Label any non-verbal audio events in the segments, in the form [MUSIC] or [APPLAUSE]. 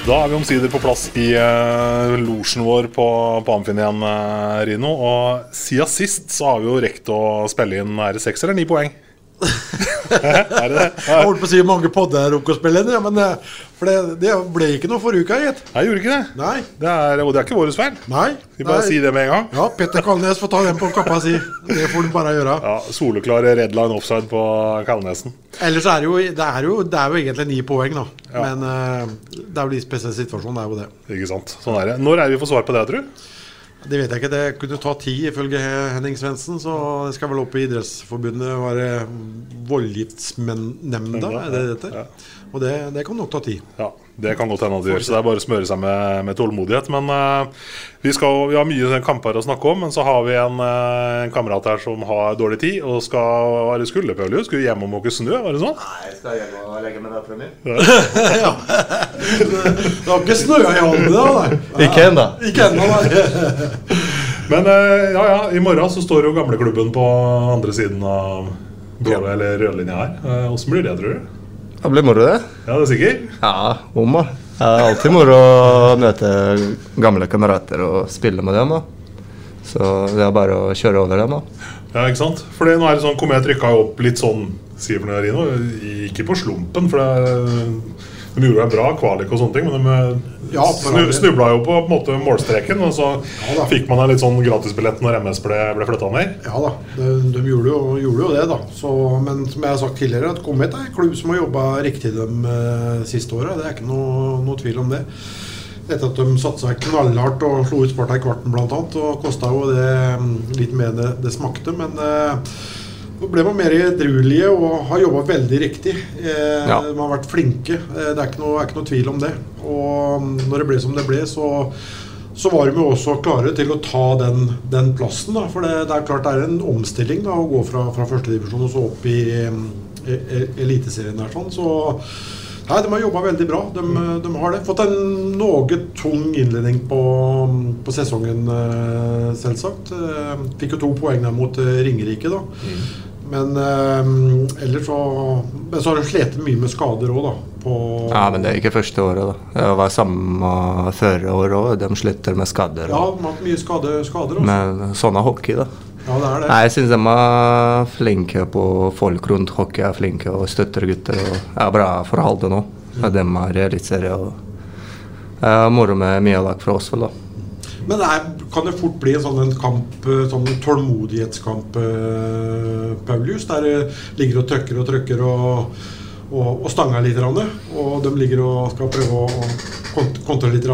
Da er vi omsider på plass i uh, losjen vår på, på Amfinn igjen, uh, Rino. Og siden sist så har vi jo rekt å spille inn nære seks eller ni poeng. [LAUGHS] er det det? Jeg holdt på å si mange podder dere spiller inn, ja, men eh, for det, det ble ikke noe forrige uke, gitt. Nei, gjorde ikke det. Nei. det er, og det er ikke vår feil. Nei. Vi bare sier det med en gang. Ja, Petter Kalnes får ta den på kappa si. Det får du bare gjøre. Ja, Soleklar red line offside på Kalnesen. Ellers er det jo Det er jo, det er jo egentlig ni poeng, da. Ja. Men uh, det er jo litt spesiell situasjon, det er jo det. Ikke sant? Sånn er det. Når er det vi får svar på det, tror du? Det vet jeg ikke. Det kunne ta ti, ifølge Henning Svendsen. Så det skal vel opp i Idrettsforbundet være voldgiftsnemnda, er det det heter? Ja. Og det, det kan nok ta tid. Ja, Det kan godt hende at de gjør, så det er bare å smøre seg med, med tålmodighet. Men uh, vi, skal, vi har mye kamper å snakke om, men så har vi en, uh, en kamerat her som har dårlig tid og skal være skulderpølje. Skulle hjem og måke snø, var det sånn? Nei, jeg skal hjem og legge meg dattera mi. ja. [LAUGHS] Det har ikke snøa i hånden da? Nei. [LAUGHS] Ikke ennå. Ikke ennå, nei. [LAUGHS] Men uh, ja, ja, i morgen så står jo gamleklubben på andre siden av blå eller rødlinja her. Åssen blir det, tror du? Det blir moro, det. Ja, det er sikker? Ja, om da. Det er alltid moro å møte gamle kamerater og spille med dem. da. Så det er bare å kjøre over dem. da. Ja, ikke sant? Fordi nå er det sånn, Komet rykka jo opp litt sånn. Ikke på slumpen, for det, de gjorde en bra kvalik og sånne ting, men de Ja, snu, snubla jo på, på måte målstreken, og så Ja fikk man en litt sånn gratisbillett når MS ble, ble flytta ned. Ja da, de, de gjorde, jo, gjorde jo det, da. Så, men som jeg har sagt tidligere, at Komet er en klubb som har jobba riktig de eh, siste åra. Det er ikke noe, noe tvil om det. Etter at de satsa knallhardt og slo ut Sparta i kvarten bl.a. Og kosta jo det mm, litt mer det, det smakte. Men eh, ble man mer edruelige og har jobba veldig riktig. Eh, Ja. De har vært flinke. Eh, det er ikke, noe, er ikke noe tvil om det. Og mm, når det ble som det ble, så så var de jo også klare til å ta den, den plassen. Da. For det, det er klart det er en omstilling da, å gå fra, fra førstedivisjon og så opp i em, e- e- Eliteserien. der sånn. Så nei, de har jobba veldig bra. De, de har det. Fått en noe tung innledning på, på sesongen, eh, selvsagt. Eh, Fikk jo to poeng der mot eh, Ringerike, da. Men eh, ellers så Men så har de slitt mye med skader òg, da. På, Ja, Men det er ikke første året. da. Det var samme førre år òg. De slutter med skader. Ja, de har hatt mye skade, skader. Også. Men sånn er hockey, da. Ja, det er det. Nei, Jeg syns de er flinke på folk rundt hockey. er flinke og støtter gutter. og er bra forhold nå. Mm. De er eliteserie. og er Moro med mye lag fra vel, da. Men det er, kan det fort bli en sånn en kamp, eh, sånn tålmodighetskamp, eh, Paulius, der det ligger og trykker og trykker og, og, og stanger litt, og de ligger og skal prøve å kont- kontre litt?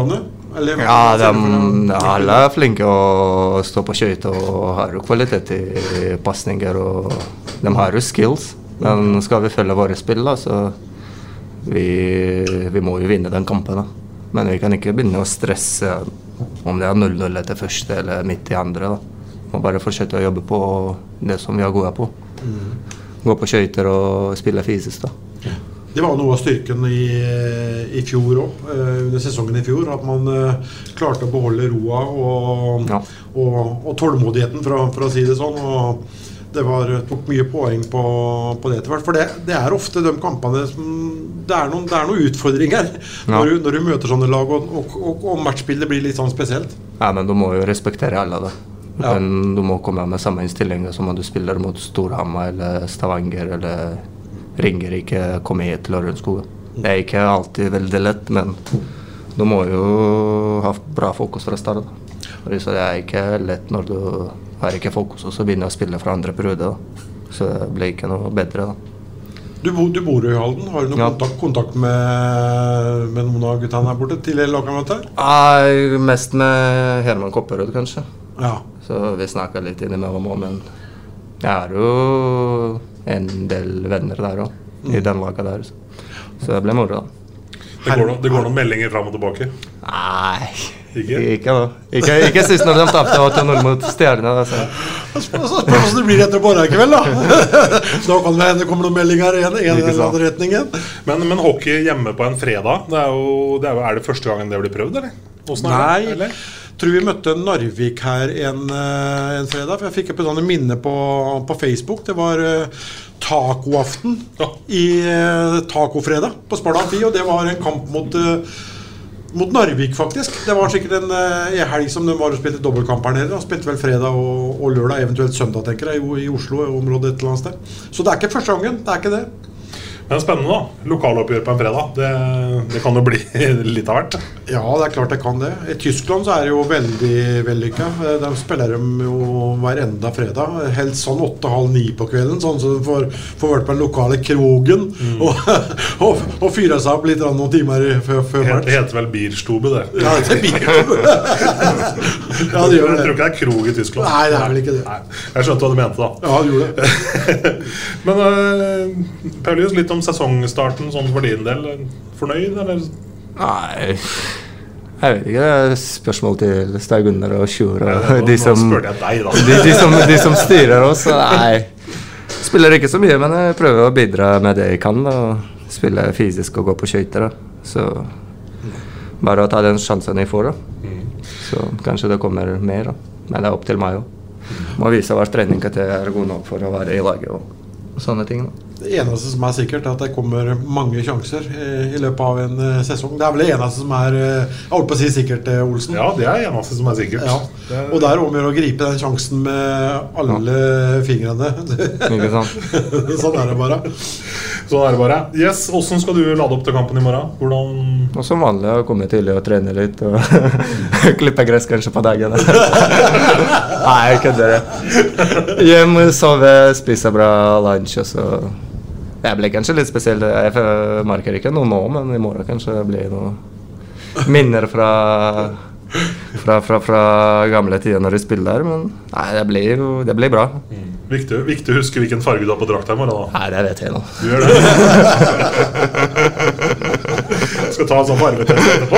Eller, Ja, de, dem? alle er flinke å stå på skøyter og har jo kvalitet i pasninger. Og de har jo skills. Men skal vi følge våre spill, da, så vi, vi må jo vinne den kampen. da. Men vi kan ikke begynne å stresse om det er 0-0 etter første eller midt i andre. da. Må bare fortsette å jobbe på det som vi er gode på. Gå på skøyter og spille fysisk. da. Det var noe av styrken i, i fjor òg, under sesongen i fjor. At man eh, klarte å beholde roa og, Ja. og, og tålmodigheten, for, å- for å si det sånn. og det var, tok mye poeng på, på det etter hvert. For det, det er ofte de kampene som Det er noen, det er noen utfordringer Ja. når, du, når du møter sånne lag, og, og, og, og matchbildet blir litt sånn spesielt. Ja, men du må jo respektere alle, da. Ja. Men du må komme med samme innstilling som om du spiller mot Storhamar eller Stavanger eller Ringerike, komme hit til Lørenskog. Det er ikke alltid veldig lett, men du må jo ha bra fokus fra start. da. Så det er ikke lett når du har ikke fokus, og så begynner å spille fra andre periode. da. Så det blir ikke noe bedre. da. Du, bo, du bor i Halden. Har du noen Ja. kontakt, kontakt med, med noen av guttene her borte? til lagkamerater? Nei, mest med Herman Kopperud, kanskje. Ja. Så vi snakker litt innimellom òg, men jeg er jo en del venner der òg, i den laga der. Så. så det blir moro, da. Det går, noen, det går noen meldinger fram og tilbake. Nei, Ikke? ikke. Ikke, ikke sist når de tapte 8-0 mot Stjernene. Altså. Så spør så hvordan det blir etter morgenen i kveld, da. [LAUGHS] da kan det hende det kommer noen meldinger i en, en eller annen retning. Men, men hockey hjemme på en fredag, det er, jo, det er, jo, er det første gangen det blir prøvd, eller? Er det? Nei. Eller? Tror vi møtte Narvik her en, eh, en fredag. For jeg fikk opp et minne på, på Facebook. Det var uh, tacoaften Ja. i uh, tacofredag på Sparta Amfi. Og det var en kamp mot, uh, mot Narvik, faktisk. Det var sikkert en uh, helg som de var og spilte dobbeltkamp her nede. De spilte vel fredag og, og lørdag, eventuelt søndag, tenker jeg, i, i Oslo-området et eller annet sted. Så det er ikke første gangen. Det er ikke det. Men spennende, da. Lokaloppgjør på en fredag. Det, det kan jo bli [LAUGHS] litt av hvert. Ja, det er klart det kan det. I Tyskland så er det jo veldig vellykka. Der spiller de jo hver enda fredag. Helst sånn åtte-halv ni på kvelden, sånn så de får, får vært på den lokale krogen [LAUGHS] og, og, og fyre seg opp litt noen timer før, match. Det heter vel Bierstube, det. Ja, det blir [LAUGHS] [LAUGHS] Ja, det gjør Jeg tror ikke det er krog i Tyskland. Nei, det er vel ikke det. Nei, jeg skjønte hva du mente, da. Ja, du gjorde det. [LAUGHS] Men uh, Paulius, litt om sesongstarten sånn for din del. Fornøyd, eller? Nei Jeg vet ikke. Det er spørsmål til Stein Gunnar og Sjur og Nå- de som, deg, de, de, som, de som styrer oss. Nei. Spiller ikke så mye, men jeg prøver å bidra med det jeg kan. Da. Spille fysisk og gå på skøyter. Så bare å ta den sjansen jeg får, da. Så kanskje det kommer mer. da. Men det er opp til meg òg. Må vise hver trening at er god nok for å være i laget og sånne ting. da. Det eneste som er sikkert, er at det kommer mange sjanser eh, i løpet av en eh, sesong. Det er vel det eneste som er eh, Jeg holdt på å si sikkert, Olsen. Ja, det er det eneste som er sikkert. Ja. Det, Og det er om å gjøre å gripe den sjansen med alle fingrene. [LAUGHS] Ikke sant? [LAUGHS] sånn er det bare. sånn er det bare. Yes, Åssen skal du lade opp til kampen i morgen? Hvordan Og som vanlig å komme tidlig og trene litt og [LAUGHS] klippe gress kanskje på dagen. Nei, jeg kødder. Hjem, sove, spise bra lunsj og så Det blir kanskje litt spesiell. Jeg merker ikke noe nå, men i morgen kanskje det blir noe minner fra fra, fra, fra gamle tider når de spiller der. Men nei, det blir jo det blir bra. Viktig, viktig å huske hvilken farge du har på drakta i morgen. Nei, det vet jeg nå. Du gjør det? [LAUGHS] Skal ta en sånn farvetest etterpå.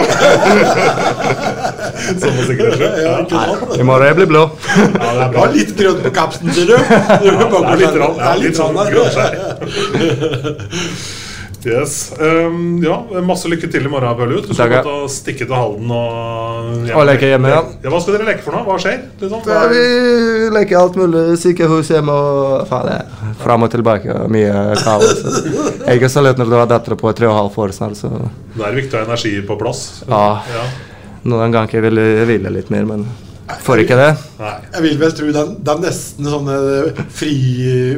[LAUGHS] Sånn sikkert skje. Ja, Nei, I morgen jeg blir blå. ja, det er bra. litt grønt på kapsen, sier du. [LAUGHS] Det Det er litt rann, ja, litt sånn der. [LAUGHS] Yes. Um, ja, masse lykke til i morgen, Paulus. Du skal godt gå å stikke til Halden og Og leke hjemme, ja. ja. Hva skal dere leke for noe? Hva skjer? Liksom? Ja, vi leker alt mulig. Sykehus hjemme og faen, fram og tilbake. Mye kaos. Jeg er så lett når du har datter på tre og et halvt år snart. Så Det er viktig å ha energi på plass. ja, Ja. Noen ganger vil jeg hvile litt mer, men får ikke det. Nei. Jeg vil vel tro det det er nesten sånne fri,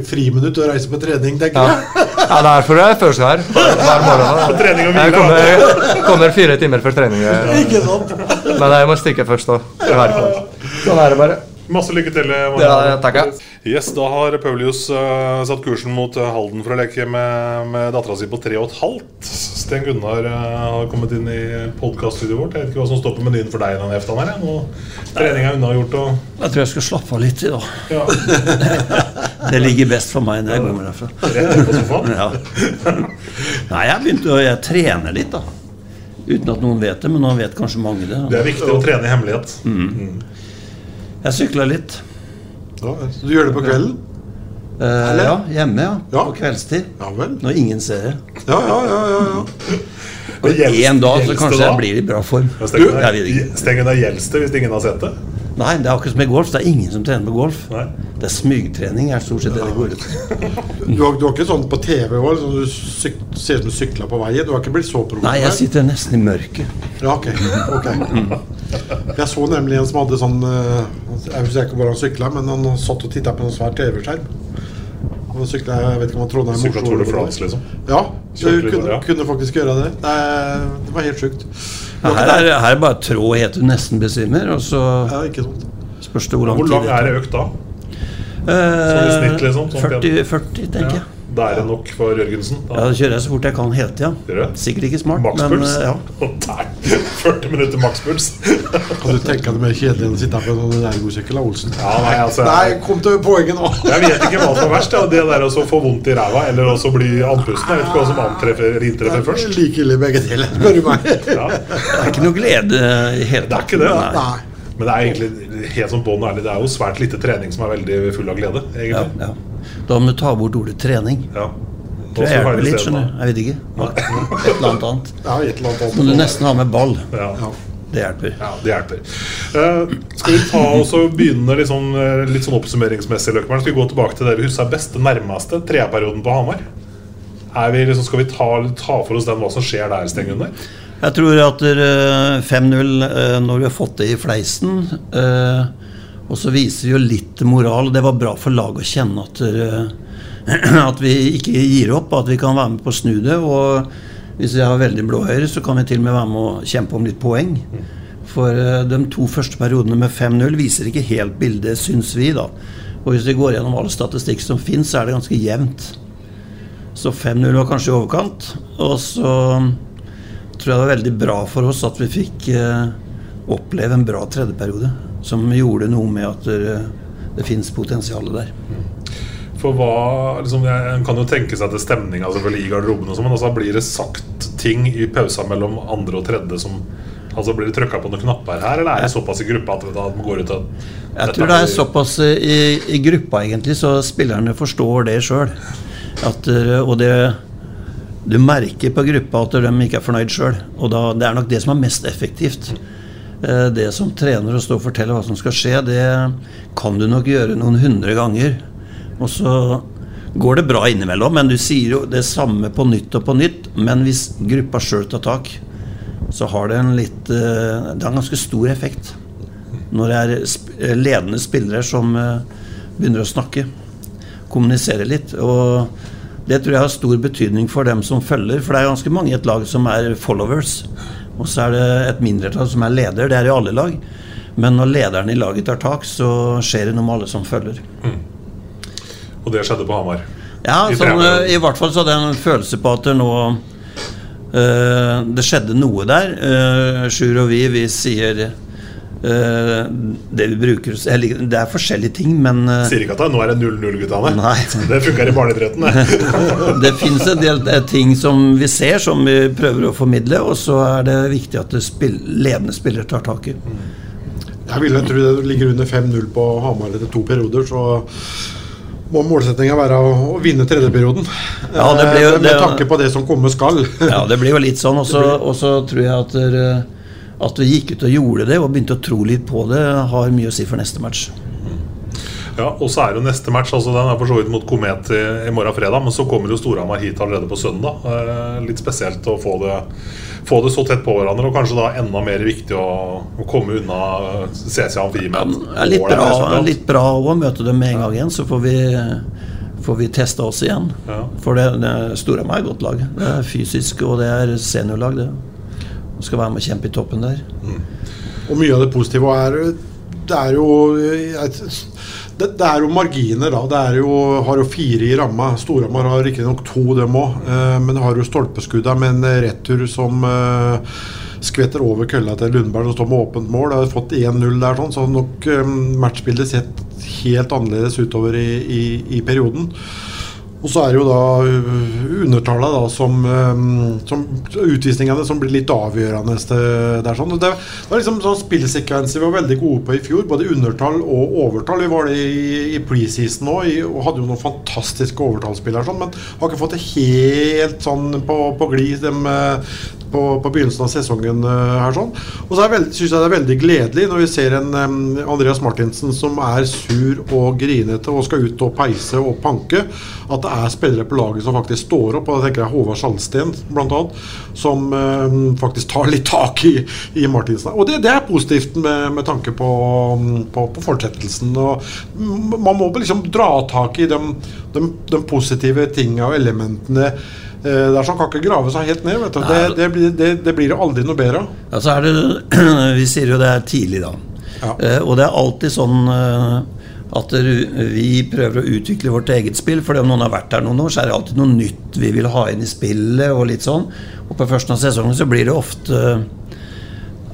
friminutt å reise på trening, tenker Ja, jeg. ja derfor er jeg først her hver morgen. På trening og Jeg kommer, kommer fire timer før trening. Ikke sant? Men jeg må stikke først, da. Sånn er det bare. Masse lykke til. Ja, ja, takk, ja. Yes, Da har Paulius uh, satt kursen mot eh, Halden for å leke med, med dattera si på tre og et halvt. Sten Gunnar uh, har kommet inn i podkaststudioet vårt. Jeg vet ikke hva som står på menyen for deg denne eftan her. Nå trening er unnagjort og Jeg tror jeg skal slappe av litt i dag. ja, [LAUGHS] Det ligger best for meg når jeg kommer derfra. rett på sofaen. Ja. Nei, jeg begynte å jeg trener litt, da. Uten at noen vet det, men nå vet kanskje mange det. Det er viktig å trene i hemmelighet. Jeg sykla litt. Ja, så du gjør det på kvelden? Eh, ja, hjemme, ja. Ja. På kveldstid. Ja vel. Når ingen ser det. Ja, ja, ja. ja, ja. Og én en dag så kanskje da? jeg blir i bra form. Ja, Sten Gjelste hvis ingen har sett det. Nei, det er akkurat som i golf. Det er ingen som trener på golf. Nei. Det er smygtrening er stort sett det det går ut. [LAUGHS] Du har, du har ikke sånn på TV òg, sånn du syk, ser ut som du sykler på veien? Du har ikke blitt så provosert? Nei, jeg sitter nesten i mørket. Ja, ok. okay. Jeg så nemlig en som hadde sånn eh, Jeg husker ikke hvor han sykla, men han satt og titta på en svær TV-skjerm. Han sykla, jeg vet ikke om han Trondheim Sykla Tour de. France, liksom. Ja, du kunne, kunne faktisk gjøre det. Det, det var helt sjukt. Her er, her er bare trå helt til du nesten besvimer, og så Ja, ikke sant. spørs det hvor lang Hvor lang er det økt da? Eh, Sånn i snitt, liksom, sånn 40, 40, tenker jeg. Da er det nok for Jørgensen. Ja, Da kjører jeg så fort jeg kan hele tida. Sikkert ikke smart, men Makspuls? eh, ja. Og der, 40 minutter makspuls. [LAUGHS] Kan du tenke deg det mer kjedelig enn å sitte her på en ergosykkel av Olsen? Ja, nei, altså Nei, kom til poenget nå! Jeg vet ikke hva som er verst. Ja. Det der å få vondt i ræva eller også bli andpusten. Jeg vet ikke hva som antreffer, inntreffer først. Like ille begge deler, spør du meg. Ja. [LAUGHS] Det er ikke noe glede i hele tatt. Det er ikke det. Nei. Men det er egentlig helt sånn bånn ærlig Det er jo svært lite trening som er veldig full av glede. Ja, ja. Da må du ta bort ordet trening. Ja. Tror jeg hjelper litt, skjønner du. Jeg vet ikke. Et eller annet annet. [LAUGHS] Ja, et eller annet Så må du nesten ha med ball. Ja. Det hjelper. Ja, det hjelper. Uh, skal vi ta og begynne litt sånn, eh, litt sånn oppsummeringsmessig? Løkman? Skal vi gå tilbake til det vi husker best, den nærmeste treperioden på Hamar? Er vi liksom, skal vi ta, ta for oss den, hva som skjer der, Sten Gunnar? Jeg tror at eh, 5-0 eh, når vi har fått det i fleisen eh, Og så viser vi jo litt moral. Det var bra for laget å kjenne at, eh, [CLEARS THROAT] at vi ikke gir opp, at vi kan være med på å snu det. Og hvis vi har veldig blå høyre, så kan vi til og med være med å kjempe om litt poeng. For eh, de to første periodene med 5-0 viser ikke helt bildet, syns vi. da. Og hvis vi går gjennom all statistikk som finnes, så er det ganske jevnt. Så 5-0 var kanskje i overkant. Og så tror jeg det var veldig bra for oss at vi fikk eh, oppleve en bra tredjeperiode. Som gjorde noe med at det, det finnes potensial der. For hva, liksom, En kan jo tenke seg til stemninga altså, i garderoben, og sånn, men altså, blir det sagt ting i pausa mellom andre og tredje som altså Blir det trykka på noen knapper her, eller er det såpass i gruppa at man går ut og Jeg tror det er såpass eh, i, i gruppa, egentlig, så spillerne forstår det sjøl. Og det du merker på gruppa at de ikke er fornøyd sjøl. Og da, det er nok det som er mest effektivt. Eh, Det som trener å stå og fortelle hva som skal skje, det kan du nok gjøre noen hundre ganger. Og så går det bra innimellom, men du sier jo det samme på nytt og på nytt. Men hvis gruppa sjøl tar tak, så har det en litt eh, Det har en ganske stor effekt. Når det er eh, ledende spillere som begynner å snakke. Kommunisere litt. Og det tror jeg har stor betydning for dem som følger. For det er ganske mange i et lag som er followers. Og så er det et mindretall som er leder. Det er i alle lag. Men når lederen i laget tar tak, så skjer det noe med alle som følger. Og det skjedde på Hamar. Ja, I sånn, eh, i hvert fall så hadde jeg en følelse på at det nå uh, Det skjedde noe der. Uh, Sjur og vi, vi sier det vi bruker eller, Det er forskjellige ting, men eh, Sier ikke at det, nå er det 0-0, guttene. [LAUGHS] Det funker i barneidretten, det. [LAUGHS] det fins en del eh, ting som vi ser, som vi prøver å formidle, og så er det viktig at det spill, ledende spillere tar tak i. Jeg vil jeg tro det ligger under 5-0 på Hamar etter to perioder, så må målsettinga være å, vinne tredjeperioden. Ja, det blir jo- Eh, Med det- tanke på det som komme skal. Ja, det blir jo litt sånn. Og så [LAUGHS] tror jeg at, at vi gikk ut og gjorde det, og begynte å tro litt på det, har mye å si for neste match. Ja, og så er det jo neste match. altså Den er for så vidt mot Komet i, i morgen fredag, men så kommer jo Storhamar hit allerede på søndag. Eh, litt spesielt å få det, få det så tett på hverandre, og kanskje da enda mer viktig å, å komme unna CC Amfi med er litt bra, litt bra å møte dem med en gang igjen, så får vi, får vi testa oss igjen. Ja. For det, det Storhamar er et godt lag. Det er fysisk, og det er seniorlag, det. Og skal være med og kjempe i toppen der. Og mye av det positive er Det er jo det, det er jo marginer, da. Det er jo, har jo fire i ramma. Storhamar har riktignok to, dem òg. Eh, men har jo stolpeskudda med en retur som eh, skvetter over kølla til Lundberg som står med åpent mål. Har fått 1-0 der, sånn, så nok eh, matchbildet sett helt annerledes utover i, i, i perioden. Og så er det jo da uh, undertallet da som, um, som Utvisningene som blir litt avgjørende det- sånn. Det var liksom sånn spillsekvenser vi var veldig gode på i fjor. Både undertall og overtall. Vi var det i, i preseason òg, og hadde jo noen fantastiske overtallsspillere. Sånn, men har ikke fått det helt sånn på, på glid eh, på, på begynnelsen av sesongen eh, her. sånn. Og så syns jeg det er veldig gledelig når vi ser en um, Andreas Martinsen som er sur og grinete og skal ut og peise og panke. At det er spillere på laget som faktisk står opp. Og da tenker jeg Håvard Salsten bl.a. Som um, faktisk tar litt tak i, i Martinsen. Og det, det er positivt med, med tanke på, på, på fortsettelsen. Og man må liksom dra tak i de, de, de positive tinga og elementene Eh, det er sånn kan ikke grave seg helt ned. Vet du. Det, det, blir, det, det blir aldri noe bedre av. Ja, så det, [CLEARS THROAT] vi sier jo det er tidlig, da. Eh, og det er alltid sånn eh, at vi prøver å utvikle vårt eget spill. For om noen har vært her noen år, så er det alltid noe nytt vi vil ha inn i spillet. Og litt sånn Og på førsten av sesongen så blir det ofte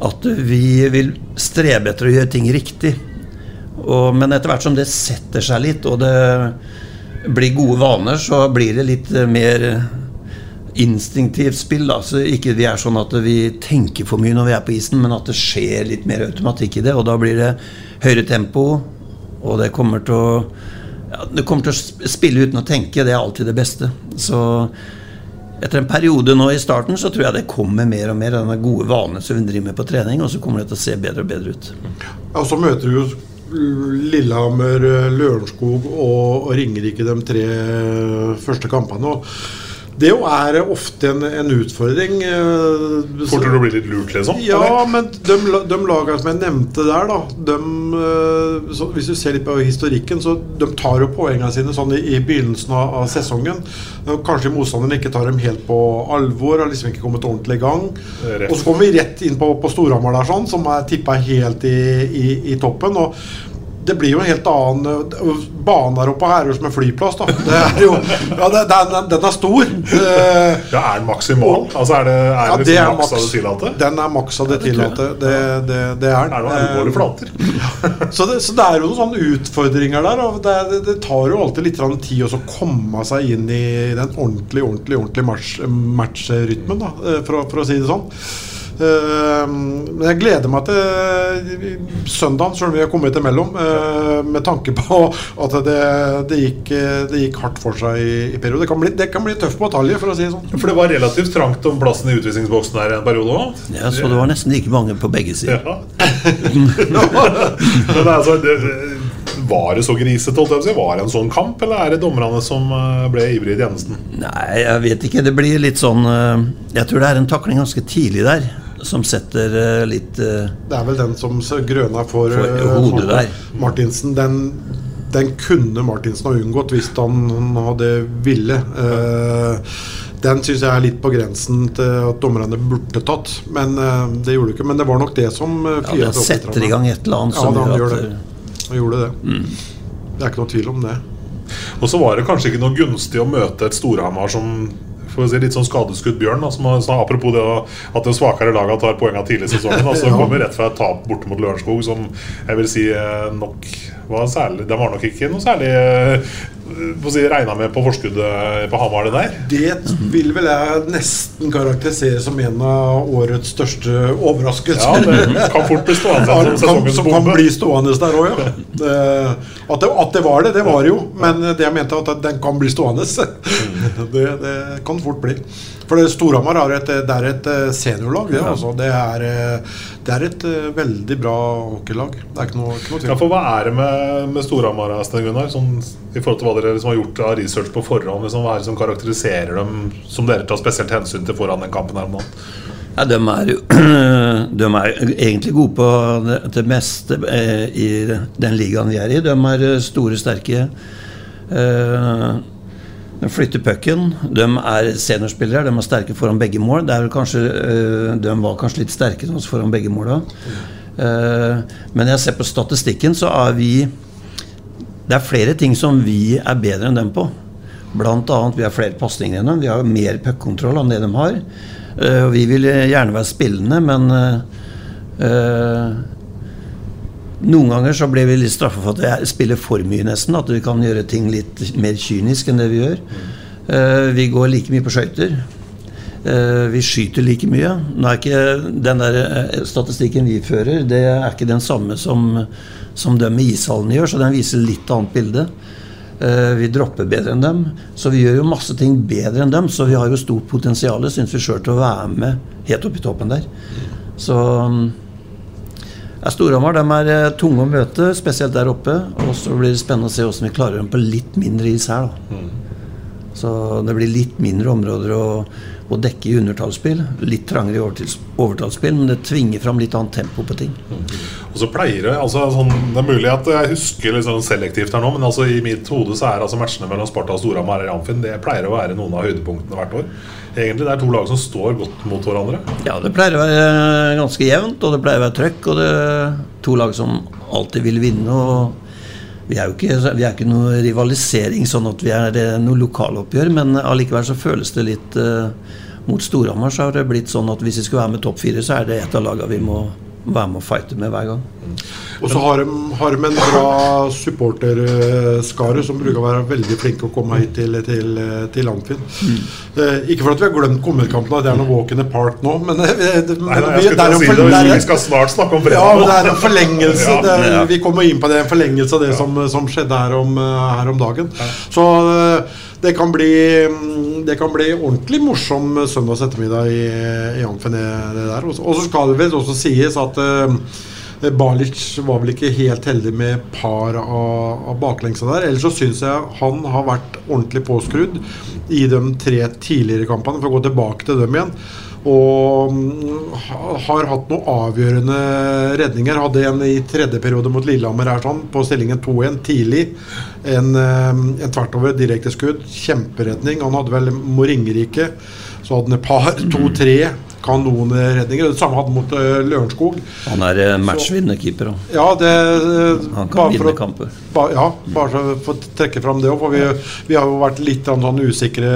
at vi vil strebe etter å gjøre ting riktig. Og, men etter hvert som det setter seg litt, og det blir gode vaner, så blir det litt mer instinktivt spill. Da. Så ikke vi er sånn at vi tenker for mye når vi er på isen, men at det skjer litt mer automatikk i det. Og da blir det høyere tempo, og det kommer til å ja, Det kommer til å spille uten å tenke. Det er alltid det beste. Så etter en periode nå i starten så tror jeg det kommer mer og mer av denne gode vanen som vi driver med på trening, og så kommer det til å se bedre og bedre ut. Ja, og så møter du jo Lillehammer, Lørenskog og, og Ringerike de tre første kampene. og det jo er ofte en, en utfordring. Får du til å bli litt lurt, liksom? Ja, eller? men de, de lagene som jeg nevnte der, da de, eh, så Hvis du ser litt på historikken, så de tar jo poengene sine sånn i, i begynnelsen av, av sesongen. Kanskje motstanderen ikke tar dem helt på alvor, har liksom ikke kommet ordentlig i gang. Rett. Og så kommer vi rett inn på, på Storhamar der, sånn, som er tippa helt i, i, i toppen. og det blir jo en helt annen Banen der oppe her er jo som en flyplass. da det er jo, ja, det, den, den er stor. Eh, Ja, Er den maksimal? Altså Er det, er ja, det, det liksom er maks av det tillatte? Den er maks av det tillatte. Det, det, det er den. Er det noen alvorlige Eh, flater? [LAUGHS] Så det, så det er jo noen sånne utfordringer der. Og det, det, det tar jo alltid litt tid å komme seg inn i den ordentlige ordentlig, ordentlig match, matchrytmen, da, eh, for, for å si det sånn. Eh, Men jeg gleder meg til søndagen, selv om vi har kommet imellom, eh, med tanke på at det, det, gikk, eh, det gikk hardt for seg i, i perioden. Det kan bli, det kan bli tøff batalje, for å si det sånn. For det var relativt trangt om plassen i utvisningsboksen her en periode òg. Ja, så det var nesten like mange på begge sider. Ja. [LAUGHS] Men altså, det, var det så grisete? på? Var det en sånn kamp, eller er det dommerne som eh, ble ivrige i tjenesten? Nei, jeg vet ikke. Det blir litt sånn eh, Jeg tror det er en takling ganske tidlig der som setter eh, litt eh, Det er vel den som grøna for, For eh, hodet der. Martinsen. Den, den kunne Martinsen ha unngått hvis han, hadde ville. Eh, den syns jeg er litt på grensen til at dommerne burde tatt. Men det gjorde de ikke. Men det var nok det som uh, Ja, den setter i gang et eller annet som ja, han gjør gjør at det. Han gjorde det. Mm. Det er ikke noe tvil om det. Og så var det kanskje ikke noe gunstig å møte et Storhamar som for å si litt sånn skadeskutt bjørn. Da, som, så apropos det at det svakere laget tar poengene tidlig i sesongen. Så Ja. Kommer rett fra et tap borte mot Lørenskog, som jeg vil si eh, nok var særlig De var nok ikke noe særlig eh, på si, regna med på forskuddet på Hamar, det der. Det vil vel jeg nesten karakterisere som en av årets største overraskelser. Ja, det kan fort bli stående som Ja, kan, som kan bli stående der òg, ja. Det, at, det, at det var det, det var det jo. Men det jeg mente, at den kan bli stående. [LAUGHS] Det, det kan fort bli. For Storhamar er et, det er et eh, seniorlag. Det, altså. det, er, eh, det er et eh, veldig bra hockeylag. Det er ikke noe, ikke noe tvil. Ja, for Hva er det med, med Storhamar Gunnar, sånn, i forhold til hva dere liksom har gjort av research på forhånd? Liksom, hva er det som karakteriserer dem, som dere tar spesielt hensyn til foran den kampen her om dagen? Ja, de er jo [CLEARS THROAT] De er egentlig gode på det, det meste i den ligaen vi er i. De er store, sterke. Eh, de flytter pucken. De er seniorspillere. De er sterke foran begge mål. Det er kanskje, eh, de var kanskje litt sterke oss foran begge måla. Eh, men jeg ser på statistikken, så er vi Det er flere ting som vi er bedre enn dem på. Blant annet vi har flere pasninger enn dem. Vi har mer puckkontroll enn det de har. Eh, vi vil gjerne være spillende, men noen ganger så blir vi litt straffa for at vi er- spiller for mye, nesten. At vi kan gjøre ting litt mer kynisk enn det vi gjør. Eh, vi går like mye på skøyter. Eh, vi skyter like mye. Nå er ikke den der eh, statistikken vi fører, det er ikke den samme som, som de i ishallene gjør, så den viser litt annet bilde. Vi dropper bedre enn dem, så vi gjør jo masse ting bedre enn dem. Så vi har jo stort potensial, syns vi sjøl, til å være med helt opp i toppen der. Så ja, Storhamar er eh, tunge å møte, spesielt der oppe. Og så blir det spennende å se hvordan vi klarer dem på litt mindre is her. da. Så det blir litt mindre områder å, å dekke i undertallsspill. Litt trangere i overtallsspill, men det tvinger fram litt annet tempo på ting. Og så pleier det altså, sånn, Det er mulig at jeg husker litt sånn selektivt her nå, men altså, i mitt hode så er altså matchene mellom Sparta og Storhamar og i Amfin Det pleier å være noen av høydepunktene hvert år. Egentlig Det er to lag som står godt mot hverandre. Ja, det pleier å være ganske jevnt, og det pleier å være trøkk. Og det er to lag som alltid vil vinne. og vi er jo ikke, vi er ikke noe rivalisering, sånn at vi er eh, noe lokaloppgjør, men allikevel så føles det litt eh, Mot Storhamar så har det blitt sånn at hvis vi skulle være med topp fire, så er det et av lagene vi må være med og fighte med hver gang. Og så har de, har de en bra supporterskare som bruker å være veldig flinke å komme hit til, til, til Amfin. Eh, ikke for at vi har glemt kommetkampen, at det er noe walk in the park nå, men det, Nei, nei, vi- si det, skal snart snakke om Ja, men det er en forlengelse. [LAUGHS] Ja. det er, Ja. Vi kommer inn på det. En forlengelse av det som, som skjedde her om, eh, her om dagen. Så eh, det kan, bli, mm, det kan bli ordentlig morsom søndags ettermiddag i, i det- der. Og så- skal det vel også sies at eh, Balic var vel ikke helt heldig med par av, av baklengsa der. Ellers så syns jeg han har vært ordentlig påskrudd i de tre tidligere kampene, for å gå tilbake til dem igjen. Og mm, har hatt noen avgjørende redninger. Hadde en i tredje periode mot Lillehammer her sånn, på stillingen 2-1 tidlig. En, en tvert over direkteskudd. Kjemperedning. Han hadde vel Moringerike Så hadde han et par, to-tre kanonredninger. Det samme hadde mot eh, Lørenskog. Han er matchvinnerkeeper matchvinnende Ja, det eh, Han kan vinne kamper. Ba, ja, bare så for å trekke fram det òg. For vi, vi har jo vært litt sånn usikre,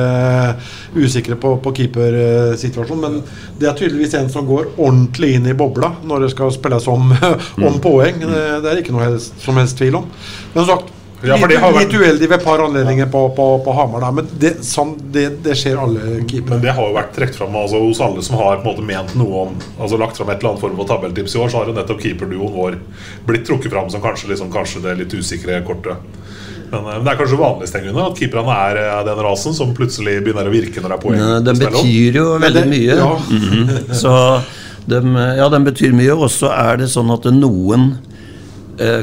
usikre på, på keepersituasjonen. Men det er tydeligvis en som går ordentlig inn i bobla når det skal spilles om, [LAUGHS] om poeng. Det, det er ikke noe helst, som helst tvil om. Men sagt, Ja, for litt, det har vært- litt uheldig ved et par anledninger på, på, på Hamar der. Men det, sånn, det, det skjer alle keepere. Men det har jo vært trukket fram altså, hos alle som har på en måte ment noe om Altså lagt fram et eller annet form for tabelltips i år, så har jo nettopp keeperduoen vår blitt trukket fram som kanskje, liksom, kanskje det litt usikre kortet. Men, eh, men det er kanskje vanlig grunnen at keeperne er eh, den rasen som plutselig begynner å virke når det er poeng. Ja, Den betyr jo veldig det- mye. ja. Mhm. Så de, ja, den betyr mye. Og så er det sånn at noen eh,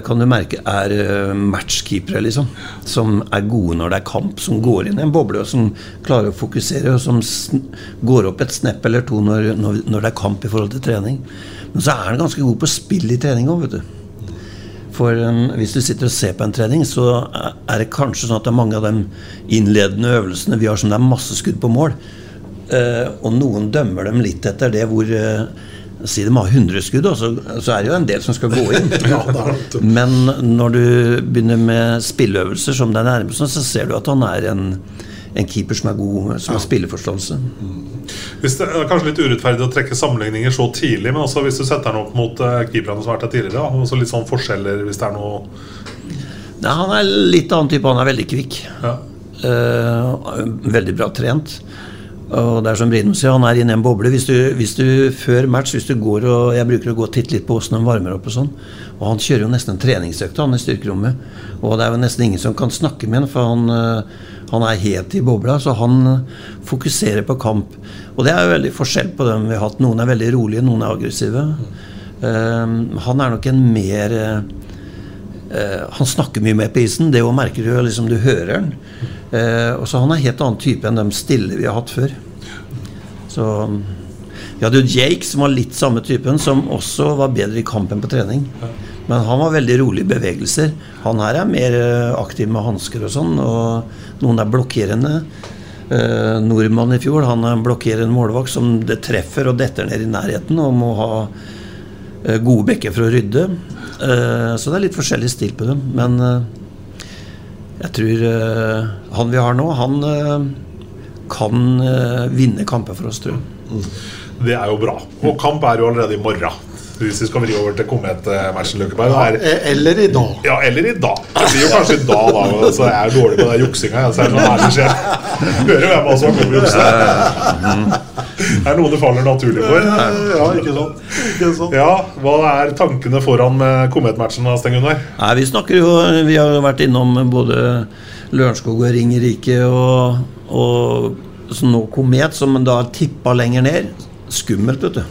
kan du merke er eh, matchkeepere, liksom. Som er gode når det er kamp, som går inn i en boble, og som klarer å fokusere, og som går opp et snepp eller to når, når, når det er kamp i forhold til trening. Men så er han ganske god på spill i trening òg, vet du. For um, hvis du sitter og ser på en trening, så er det kanskje sånn at det er mange av de innledende øvelsene vi har som det er masse skudd på mål. Eh, og noen dømmer dem litt etter det hvor eh, Si de har 100 skudd, og så, så er det jo en del som skal gå inn. [LAUGHS] Men når du begynner med spilleøvelser som det er nærmest, så ser du at han er en, en keeper som er god, som har spilleforståelse. Hvis det er kanskje litt urettferdig å trekke sammenligninger så tidlig, men også hvis du setter den opp mot uh, keeperne som har vært her tidligere, og så litt sånn forskjeller hvis det er noe Nei, han er litt annen type. Han er veldig kvikk. ja. Uh, veldig bra trent. Og det er som Brino sier, han er inne i en boble. Hvis du, hvis du før match hvis du går og Jeg bruker å gå og titte litt på åssen de varmer opp og sånn. Og han kjører jo nesten en treningsøkt han i styrkerommet. Og det er jo nesten ingen som kan snakke med han, for han, eh, han er helt i bobla. Så han eh, fokuserer på kamp. Og det er jo veldig forskjell på dem vi har hatt. Noen er veldig rolige, noen er aggressive. Um, han er nok en mer eh, Eh, han snakker mye mer på isen. Det merker du liksom, du hører han. Eh, og så Han er en helt annen type enn de stille vi har hatt før. Så Vi hadde jo Jake, som var litt samme typen, som også var bedre i kampen på trening. Men han var veldig rolig i bevegelser. Han her er mer eh, aktiv med hansker og sånn. Og noen er blokkerende. Eh, nordmann i fjor, han er en blokkerende målvakt som det treffer og detter ned i nærheten og må ha gode bekker for å rydde. Eh, så det er litt forskjellig stil på dem. Men eh, jeg tror eh, han vi har nå, han eh, kan eh, vinne kamper for oss, tror jeg. Det er jo bra. Og kamp er jo allerede i morgen. Hvis vi skal vri over til kometmatchen, Løkkeberg. er- E- Eller i dag. Ja, eller i dag. Det blir jo kanskje i dag, da. Så jeg er dårlig på den juksinga. Så er det sånn ærlig skjer. Hører jo hvem som har kommet jukse. Det er noe det faller naturlig for. Ja, ikke sant? Ikke sant? Ja, Hva er tankene foran kometmatchen, Sten Gunnar? Nei, vi snakker jo Vi har jo vært innom både Lørenskog og Ringerike og, og så nå Komet, som da tippa lenger ned. Skummelt, vet du.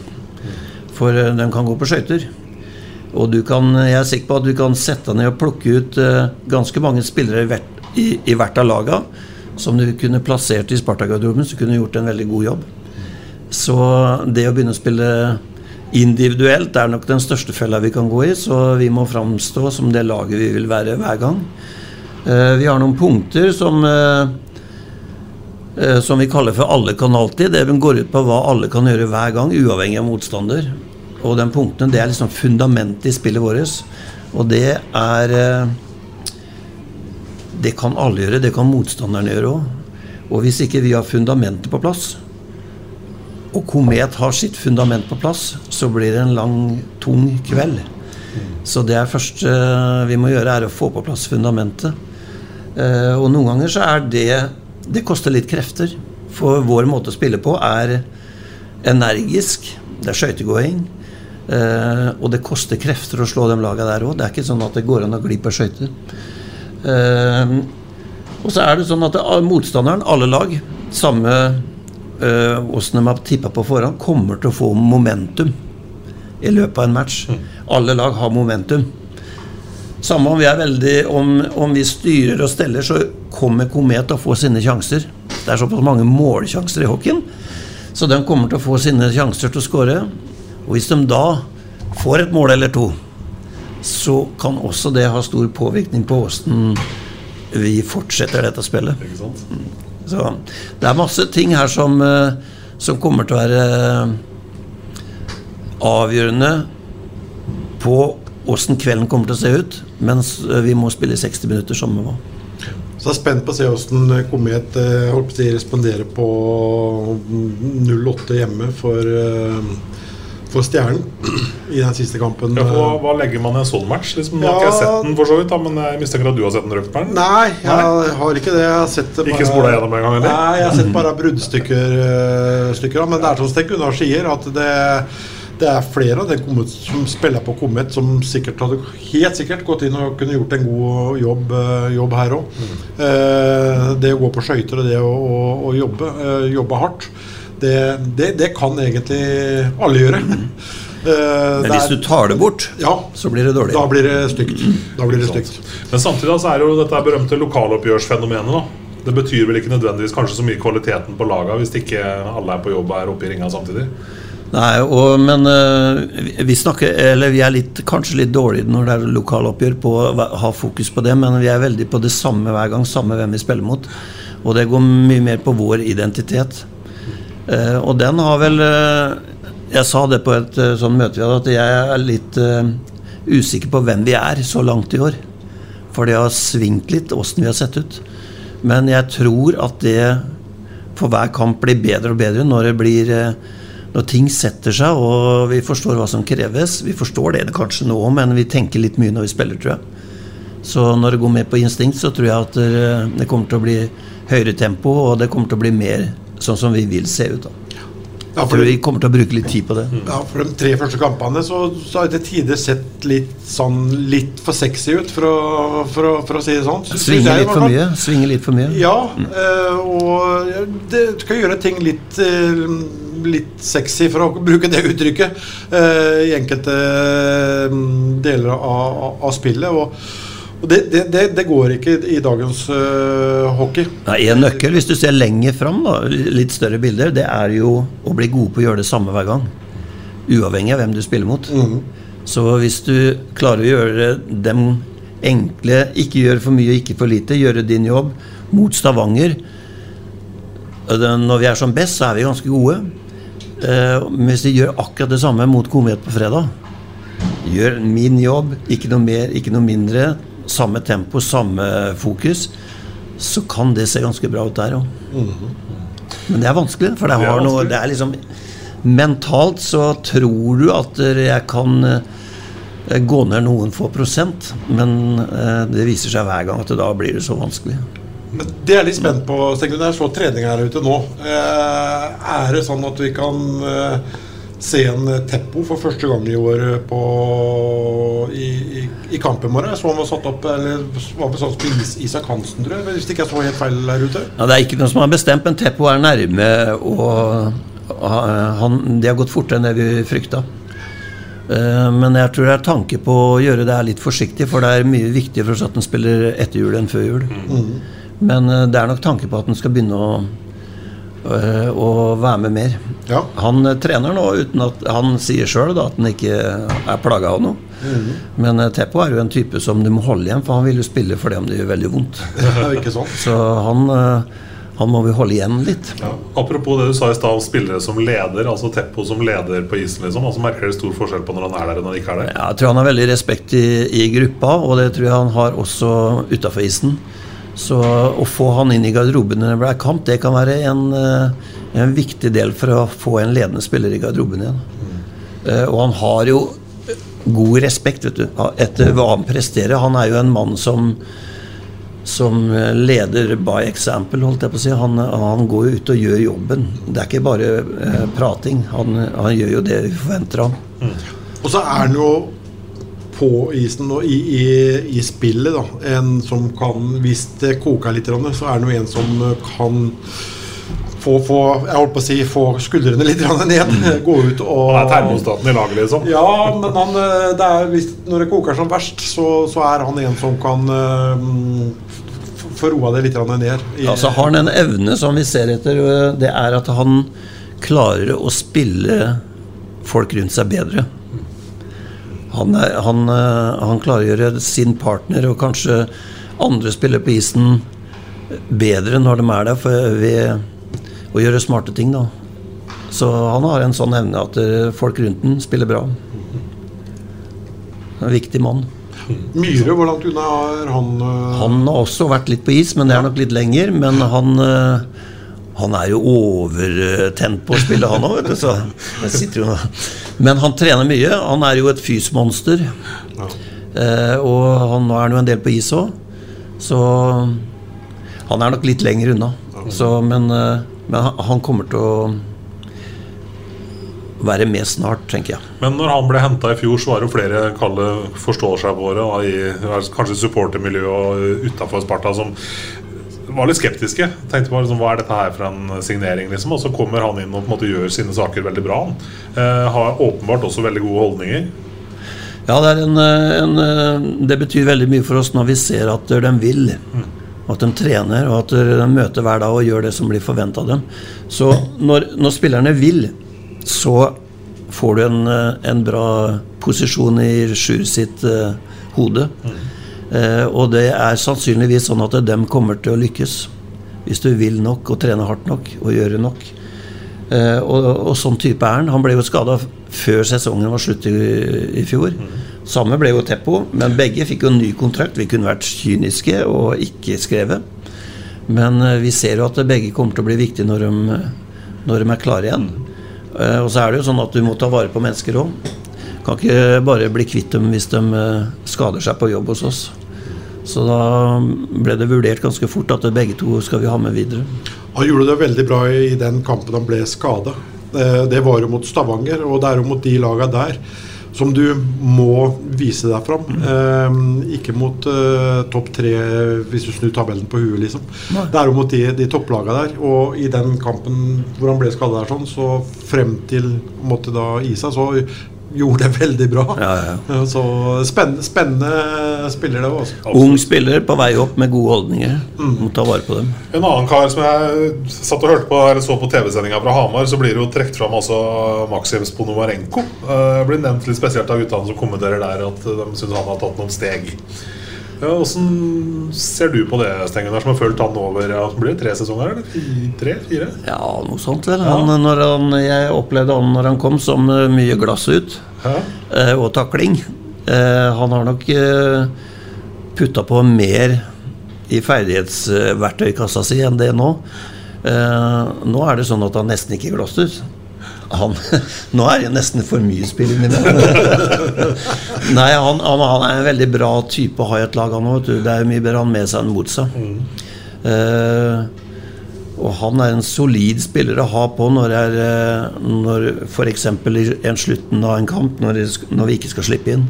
For de kan gå på skøyter. Og du kan, jeg er sikker på at du kan sette deg ned og plukke ut eh, ganske mange spillere i hvert, i, i hvert av laga. som du kunne plassert i Sparta-garderoben, så kunne gjort en veldig god jobb. Så det å begynne å spille individuelt er nok den største fella vi kan gå i, så vi må framstå som det laget vi vil være hver gang. Eh, vi har noen punkter som eh, eh, som vi kaller for 'alle kan alltid'. Det går ut på hva alle kan gjøre hver gang, uavhengig av motstander. Og den punkten, det er liksom fundamentet i spillet vårt. Og det er Det kan alle gjøre, det kan motstanderne gjøre òg. Og hvis ikke vi har fundamentet på plass, og Komet har sitt fundament på plass, så blir det en lang, tung kveld. Så det første vi må gjøre, er å få på plass fundamentet. Eh, og noen ganger så er det Det koster litt krefter. For vår måte å spille på er energisk. Det er skøytegåing. Eh, og det koster krefter å slå de lagene der òg. Det er ikke sånn at det går an å gli på skøyter. Eh, og så er det sånn at motstanderen, alle lag, samme åssen eh, de har tippa på forhånd, kommer til å få momentum i løpet av en match. Mm. Alle lag har momentum. Samme om vi er veldig om, om, vi styrer og steller, så kommer Komet til å få sine sjanser. Det er såpass mange målsjanser i hockeyen, så de kommer til å få sine sjanser til å skåre. Og hvis de da får et mål eller to, så kan også det ha stor påvirkning på åssen vi fortsetter dette spillet. Mm. Så det er masse ting her som, eh, som kommer til å være eh, avgjørende på åssen kvelden kommer til å se ut, mens eh, vi må spille 60 minutter som vi var. Så jeg er spent på å se hvordan Komet holdt på å responderer på 08 hjemme for for Stjernen i den siste kampen. Ja, hva, hva, legger man i en sånn match? Liksom, nå ja, har ikke jeg sett den, for så vidt, da, men jeg mistenker at du har sett den røktbæren? Nei, jeg nei? har ikke det. Jeg har sett bare, ikke spola gjennom en gang? Nei, jeg har sett bare bruddstykker. Uh, stykker, men det er som Sten Gunnar sier, at det, det er flere av dem som spiller på Komet, som sikkert hadde helt sikkert gått inn og kunne gjort en god jobb, uh, jobb her òg. Mm. Uh, det å gå på skøyter og det å, å, å jobbe, jobbe hardt det, det, det, kan egentlig alle gjøre. Uh, Men hvis du tar det bort, ja, så blir det dårlig. Da blir det stygt. Da blir det stygt. Men samtidig så er jo dette berømte lokaloppgjørsfenomenet. da Det betyr vel ikke nødvendigvis kanskje så mye kvaliteten på laga hvis ikke alle er på jobb og er oppe i ringa samtidig? Nei, og, men uh, vi snakker Eller vi er litt, kanskje litt dårlige når det er lokaloppgjør på å ha fokus på det, men vi er veldig på det samme hver gang, samme hvem vi spiller mot. Og det går mye mer på vår identitet. Uh, og den har vel uh, Jeg sa det på et sånt sånn møte vi hadde, at jeg er litt usikker på hvem vi er så langt i år. For det har svingt litt åssen vi har sett ut. Men jeg tror at det for hver kamp blir bedre og bedre når det blir når ting setter seg og vi forstår hva som kreves. Vi forstår det kanskje nå, men vi tenker litt mye når vi spiller, tror jeg. Så når det går mer på instinkt, så tror jeg at det kommer til å bli høyere tempo, og det kommer til å bli mer sånn som vi vil se ut. da. Ja, for vi kommer til å bruke litt tid på det. Ja, For de tre første kampene så, så har jeg til tider sett litt sånn litt for sexy ut, for å, for å, for å si det sånn. Svinger litt for mye? Svinger litt for mye? Ja, mm. øh, og det skal gjøre ting litt øh, litt sexy, for å bruke det uttrykket, øh, i enkelte deler av, av spillet. og og det, det, det, går ikke i dagens uh, hockey. En nøkkel, hvis du ser lenger fram, da, litt større bilder, det er jo å bli god på å gjøre det samme hver gang. Uavhengig av hvem du spiller mot. Mm. Så hvis du klarer å gjøre dem enkle, ikke gjøre for mye, ikke for lite, gjøre din jobb mot Stavanger Når vi er som best, så er vi ganske gode. Uh, men hvis de gjør akkurat det samme mot Komet på fredag Gjør min jobb, ikke noe mer, ikke noe mindre samme tempo, samme fokus, så kan det se ganske bra ut der òg. Mm -hmm. Men det er vanskelig, for det, har noe, det er liksom Mentalt så tror du at jeg kan uh, gå ned noen få prosent, men uh, det viser seg hver gang at da blir det så vanskelig. Men det er litt spent på, Det er så trening her ute nå. Uh, er det sånn at vi kan se en eh, Teppo for første gang i år eh, på, i, i, i kampen vår. Så han var satt opp eller var satt på Is, Isak Hansen, tror jeg. Hvis ikke jeg så helt feil der ute. Ja, det er ikke noe som er bestemt, men Teppo er nærme. Og han, de har gått fortere enn det vi frykta. Eh, men jeg tror det er tanke på å gjøre det litt forsiktig, for det er mye viktigere for oss at den spiller etter jul enn før jul. Mm. Men eh, det er nok tanke på at den skal begynne å, å være med mer. Ja. Han eh, trener nå uten at Han sier sjøl at han ikke er plaga av noe. Mhm. Men eh, Teppo er jo en type som du må holde igjen, for han vil jo spille for om det gjør veldig vondt. Ikke sant? Så han, eh, han må vi holde igjen litt. Ja. Apropos det du sa i stad om spillere som leder, altså Teppo som leder på isen. liksom altså Merker dere stor forskjell på når han er der og når han ikke er der? Ja, Jeg tror han har veldig respekt i, i gruppa, og det tror jeg han har også utafor isen. Så å få han inn i garderoben når det blir kamp, det kan være en, eh, en viktig del for å få en ledende spiller i garderoben igjen. Eh, Og han har jo god respekt vet du, etter hva han presterer. Han er jo en mann som som leder by example, holdt jeg på å si. Han, han går jo ut og gjør jobben. Det er ikke bare eh, prating. Han, han gjør jo det vi forventer av ham. Og så er han jo på isen og i, i, i spillet, da. En som kan Hvis det koker litt, så er det jo en som kan få, få Jeg holdt på å si få skuldrene litt ned. [LAUGHS] Gå ut og Han er termostaten i laget, liksom? Ja, men han, eh, det er, hvis, når det koker som verst, så, så er han en som kan uh, få roa det litt ned. I, Ja, så har han en evne som vi ser etter. øh, Det er at han klarer å spille folk rundt seg bedre. Han, er, han, øh, han gjøre sin partner og kanskje andre spiller på isen bedre når de er der, for ved å gjøre smarte ting. da. Så han har en sånn evne at øh, folk rundt den spiller bra. En viktig mann. Myhre, hvor langt unna er han? eh? Han har også vært litt på is, men det er nok litt lenger. Men han, eh, han er jo overtent på å spille, han òg, vet du. Så jeg sitter jo Men han trener mye. Han er jo et fysmonster. Eh, og han, nå er han jo en del på is òg. Så han er nok litt lenger unna. Så, men eh, men han, kommer til å være med snart, tenker jeg. Men når han ble henta i fjor, så var det jo flere kalde forståelsesvåre i kanskje supportermiljøet og utafor Sparta som var litt skeptiske. Tenkte på liksom, Hva er dette her for en signering? liksom Og så kommer han inn og på en måte gjør sine saker veldig bra. Eh, har åpenbart også veldig gode holdninger. Ja, det, en, eh, en, eh, det betyr veldig mye for oss når vi ser at de vil. Og at de trener og at de møter hver dag og gjør det som blir forventa av dem. Så når, når spillerne vil, så får du en, eh, en bra posisjon i Sjur sitt uh, hode. Eh, og det er sannsynligvis sånn at dem kommer til å lykkes. Hvis du vil nok og trener hardt nok og gjøre nok. Eh, og, og sånn type er han. Han ble jo skada før sesongen var slutt i, i fjor. Samme ble jo Teppo, men begge fikk jo ny kontrakt. Vi kunne vært kyniske og ikke skrevet. Men eh, vi ser jo at begge kommer til å bli viktige når de, når de er klare igjen. Eh, og så er det jo sånn at du må ta vare på mennesker òg. Kan ikke bare bli kvitt dem hvis de eh, skader seg på jobb hos oss. Så da ble det vurdert ganske fort at begge to skal vi ha med videre. Han gjorde det veldig bra i den kampen han ble skada. Det var jo mot Stavanger, og det er jo mot de laga der som du må vise deg fram. Eh, ikke mot eh, topp tre hvis du snur tabellen på huet, liksom. Det er jo mot de, de topplaga der. Og i den kampen hvor han ble skada der, sånn, så frem til måtte da Isa, så gjorde det veldig bra. Ja, Så spennende, spennende spiller det også. Ung spiller på vei opp med gode holdninger. Må ta vare på dem. En annen kar som jeg satt og hørte på Eller så på TV-sendinga fra Hamar, så blir det jo trukket fram også Maxim Ponomarenko. Uh, blir nevnt litt spesielt av guttene som kommenterer der, at de syns han har tatt noen steg. Ja, Åssen ser du på det, Stengen, Gunnar, som har fulgt han over ja, blir det tre sesonger? eller? Tre? Fire? Ja, noe sånt vel. Han, når han, jeg opplevde han når han kom som eh, mye glass ut. eh, og takling. Eh, han har nok uh, putta på mer i ferdighetsverktøykassa si enn det nå. Eh, nå er det sånn at han nesten ikke glasser ut. Han, [LAUGHS] nå er det nesten for mye spill inni der. [LAUGHS] Nei, han, han, han er en veldig bra type å ha i et lag, han òg. Det er mye bedre han med seg enn mot seg. Eh, og han er en solid spiller å ha på når, det er, eh, når f.eks. i en slutten av en kamp, når, det når vi ikke skal slippe inn.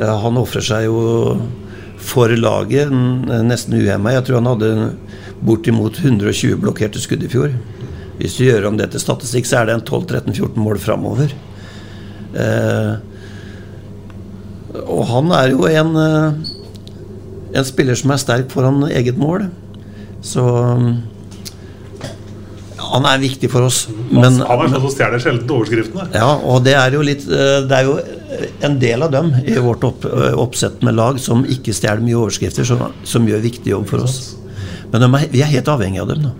Uh, Han ofrer seg jo for laget nesten uhemma. Jeg tror han hadde bortimot 120 blokkerte skudd i fjor. Hvis du gjør om det til statistikk, så er det en 12-13-14 mål framover. Eh, og han er jo en, eh, en spiller som er sterk foran eget mål. Så han er viktig for oss. han er sånn som stjeler sjelden overskriftene. Ja, og det er jo litt eh, Det er jo en del av dem i vårt opp, eh, oppsett med lag som ikke stjeler mye overskrifter, som, som gjør viktig jobb for oss. Men er, vi er helt avhengig av dem nå.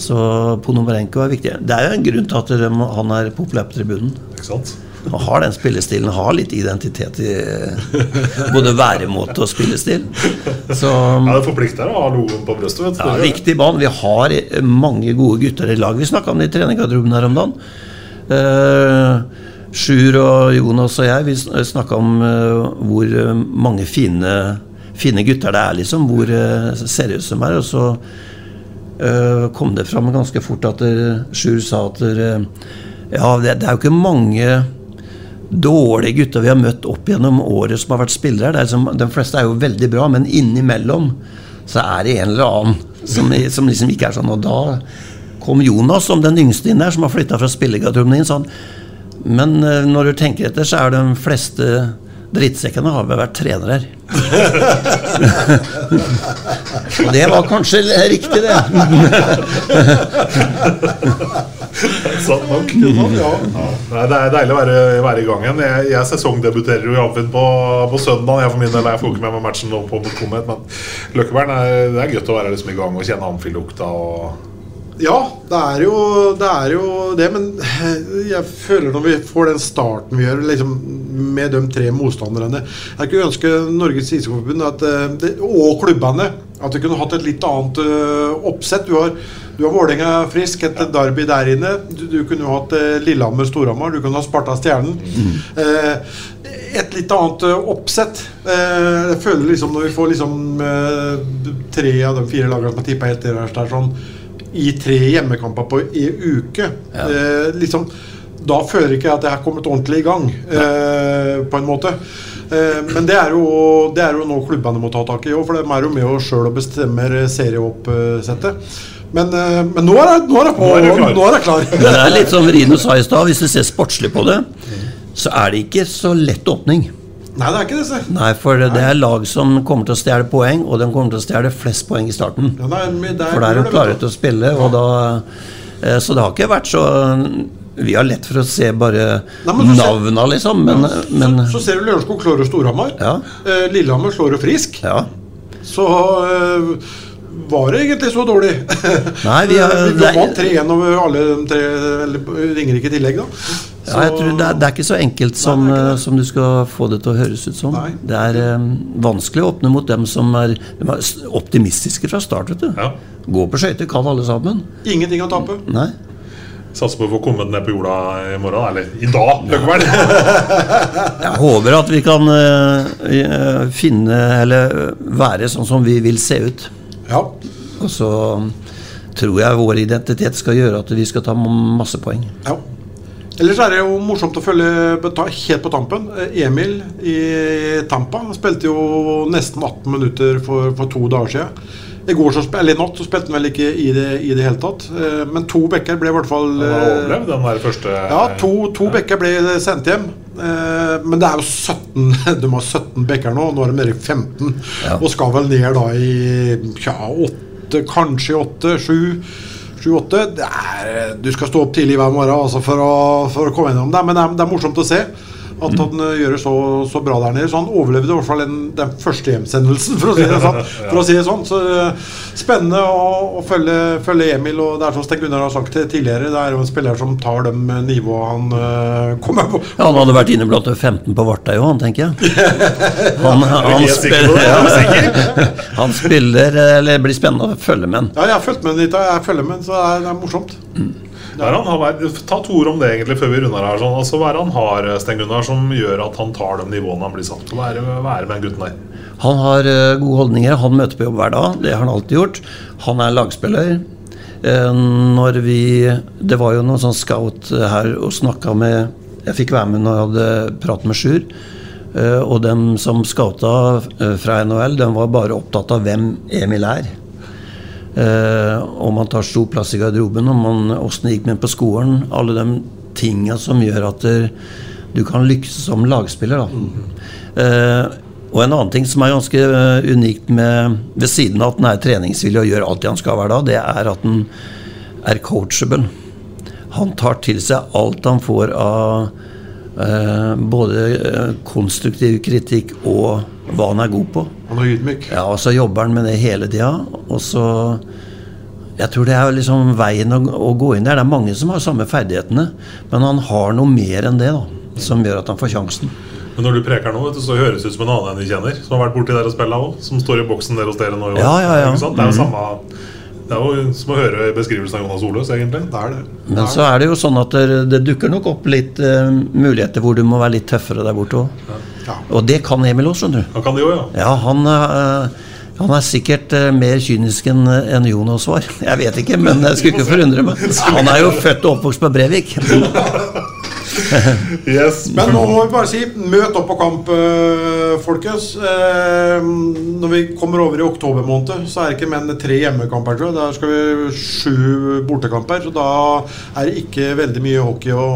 Så Ponomarenko er viktig. Det er jo en grunn til at de, han er populær på tribunen. Ikke sant? Han har den spillestilen, har litt identitet i både væremåte og spillestil. Så, ja, Det forplikter å ha logoen på brystet. vet du. ja, Riktig mann. Vi har mange gode gutter i lag. Vi snakka om det i treningsgarderoben her om dagen. Uh, Sjur og Jonas og jeg vi snakka om uh, hvor uh, mange fine, fine gutter det er, liksom. Hvor seriøse de er. Og så kom det fram ganske fort at Sjur sa at ja, det, er jo ikke mange dårlige gutter vi har møtt opp gjennom året som har vært spillere. Liksom, de fleste er jo veldig bra, men innimellom så er det en eller annen som, som liksom ikke er sånn. Og da kom Jonas som den yngste inn der, som har flytta fra spillergarderoben inn. Sånn. Men når du tenker etter, så er de fleste drittsekkene har vel vært trenere her. Og det var kanskje riktig, det. Sant nok. Ja. Ja. Det er deilig å være, være i gang igjen. Jeg, jeg sesongdebuterer jo i Amfinn på, på søndag. Jeg for min del jeg får ikke med meg matchen nå på mot Komet, men Løkkebern er, det er godt å være liksom i gang og kjenne Amfinn-lukta. ja, det er, jo, det er jo det, men jeg føler når vi får den starten vi gjør liksom, med de tre motstanderne Jeg kunne ønske Norges Ishockeyforbund og klubbene at vi kunne hatt et litt annet uh, oppsett. Du har, du har Vålerenga frisk, et derby der inne. Du, du kunne hatt uh, Lillehammer-Storhamar, du kunne ha Sparta-Stjernen. Mm. Uh, et litt annet oppsett. jeg føler liksom når vi får liksom tre av de fire lagene som har tippa helt der, sånn i tre hjemmekamper på ei uke. Ja. Eh, liksom, da føler ikke jeg at jeg har kommet ordentlig i gang, eh, på en måte. Eh, men det er, jo, det er jo noe klubbene må ta tak i òg, for de er jo med oss sjøl og bestemmer serieoppsettet. Men, eh, men, nå er jeg, nå er jeg på. Nå er jeg klar. Er jeg klar. det er litt som Rino sa i stad, hvis du ser sportslig på det, så er det ikke så lett åpning. Nei, det er ikke det. Så. Nei, for det er lag som kommer til å stjele poeng, og de kommer til å stjele flest poeng i starten. Ja, nei, det er, for da er de klare til å spille, og da eh, Så det har ikke vært så vi har lett for å se bare navna, liksom. Men, ja, så, men, så, ser du Lørenskog slår jo Storhamar. Ja. Eh, Lillehammer slår jo Frisk. Ja. Så eh, var det egentlig så dårlig? [LAUGHS] Nei, vi har Vi vant 3-1 over alle de tre Ringerike tillegg, da. Så, ja, jeg tror det er, det er, ikke så enkelt som, Nei, eh, som, du skal få det til å høres ut som. Nei. Det er eh, vanskelig å åpne mot dem som er, er optimistiske fra start. vet du ja. Gå på skøyter kan alle sammen. Ingenting å tape. Nei Satser på å få kommet ned på jorda i morgen, eller i dag, Løkkeberg. [LAUGHS] jeg håper at vi kan uh, finne, eller være sånn som vi vil se ut. Ja. Og så tror jeg vår identitet skal gjøre at vi skal ta masse poeng. Ja. Ellers er det jo morsomt å følge helt på tampen. Emil i Tampa spilte jo nesten 18 minutter for, for to dager siden. I går så, eller natt så spilte han vel ikke i det i det hele tatt. Eh, men to bekker ble i hvert fall Han har overlevd den der første Ja, to, to bekker ble sendt hjem. Eh, men det er jo 17 [LAUGHS] De har 17 bekker nå. Nå er de nede i 15. Ja. Og skal vel ned da i ja, 8, kanskje 8, 7 7-8 Du skal stå opp tidlig hver morgen altså, for, å, for, å, komme gjennom det. Men det er, det er morsomt å se at han uh, gjør det så, så, bra der nede. Så han overlevde i hvert fall den, den første hjemsendelsen, for å si det sånn. [LAUGHS] For å si det sånn. Så uh, Spennende å, å følge, følge, Emil. Og det er som Sten Gunnar har sagt tidligere, det er jo en spiller som tar de nivået han uh, kommer på. Ja, han hadde vært inne blant 15 på Vartøy òg, han tenker jeg. [LAUGHS] Han, [LAUGHS] han, spiller, ja, han spiller Eller blir spennende å følge med. Ja, jeg har fulgt med litt, jeg følger med, så det er, det er morsomt. Mm. Har, ta to ord om det egentlig før vi runder her. Sånn. Altså, hva er det han har Sten Gunnar, som gjør at han tar de nivåene han blir satt på? Hva er det, med den gutten der? Han har uh, gode holdninger. Han møter på jobb hver dag. Det har han alltid gjort. Han er lagspiller. Uh, når vi Det var jo noen sånn scout her og snakka med Jeg fikk være med når jeg hadde pratet med Sjur. Og dem som scouta fra NHL, de var bare opptatt av hvem Emil er. Uh, om man tar stor plass i garderoben, om åssen det gikk med på skolen. Alle de tinga som gjør at du kan lykkes som lagspiller. Da. Uh, Og en annen ting som er ganske eh, unikt med, ved siden av at han er treningsvillig og gjør alt det han skal hver dag, det er at han er coachable. Han tar til seg alt han får av eh, både eh, konstruktiv kritikk og hva han er god på. Han er ydmyk. Ja, og så jobber han med det hele tida. Og så Jeg tror det er liksom veien å, å gå inn der. Det er mange som har samme ferdighetene, men han har noe mer enn det, da. Som gjør at han får sjansen. Men når du preker nå, du, så høres det ut som en annen enn du kjenner. Som har vært borti der og spilla òg. Som står i boksen der hos dere nå i år. Ja, ja, ja. Det er jo Mhm. samme Det er jo som å høre beskrivelsen av Jonas Oløs, egentlig. Det er det. Men så er det jo sånn at det, det dukker nok opp litt uh, muligheter hvor du må være litt tøffere der borte òg. Og det kan Emil òg, skjønner du. Han kan det jo, ja. Ja, han, eh, han er sikkert eh, mer kynisk enn enn Jonas var. Jeg vet ikke, men jeg skulle ikke forundre meg. [LAUGHS] Han er jo født og oppvokst på Brevik. [LAUGHS] [LAUGHS] Men nå må vi bare si møt opp på kamp, eh, folkens. Eh, når vi kommer over i oktober måned, så er det ikke menn tre hjemmekamper. Tror jeg. Der skal vi sju bortekamper. Så da er det ikke veldig mye hockey å,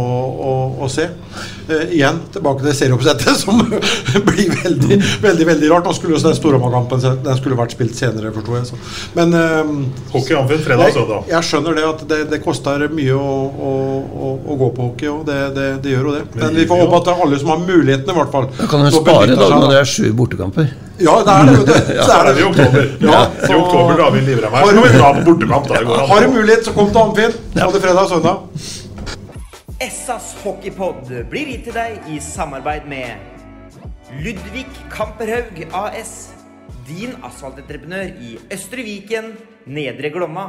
å, å se. Eh, igjen tilbake til serieoppsettet, [LAUGHS] som blir veldig veldig, veldig rart. Nå skulle den Storhamar-kampen Den skulle vært spilt senere, forsto jeg. Så. Men Hockey Amfinn fredag og jeg, skjønner det at det, det koster mye å, å, å gå på hockey Og Det, det, det gjør jo det. Men vi får håpe at det er alle som har mulighetene, i hvert fall. Da kan du spare da når det er sju bortekamper. Ja, det er det. det, [LAUGHS] du. Er det I oktober. Ja, I oktober drar vi livrem her. Så kan vi bortekamp. Da. Går. Har du mulighet, så kom til Amfin. Både fredag og søndag. Essas hockeypod blir gitt til deg i samarbeid med Ludvig Kamperhaug AS. Din asfaltentreprenør i Østre Viken, Nedre Glomma.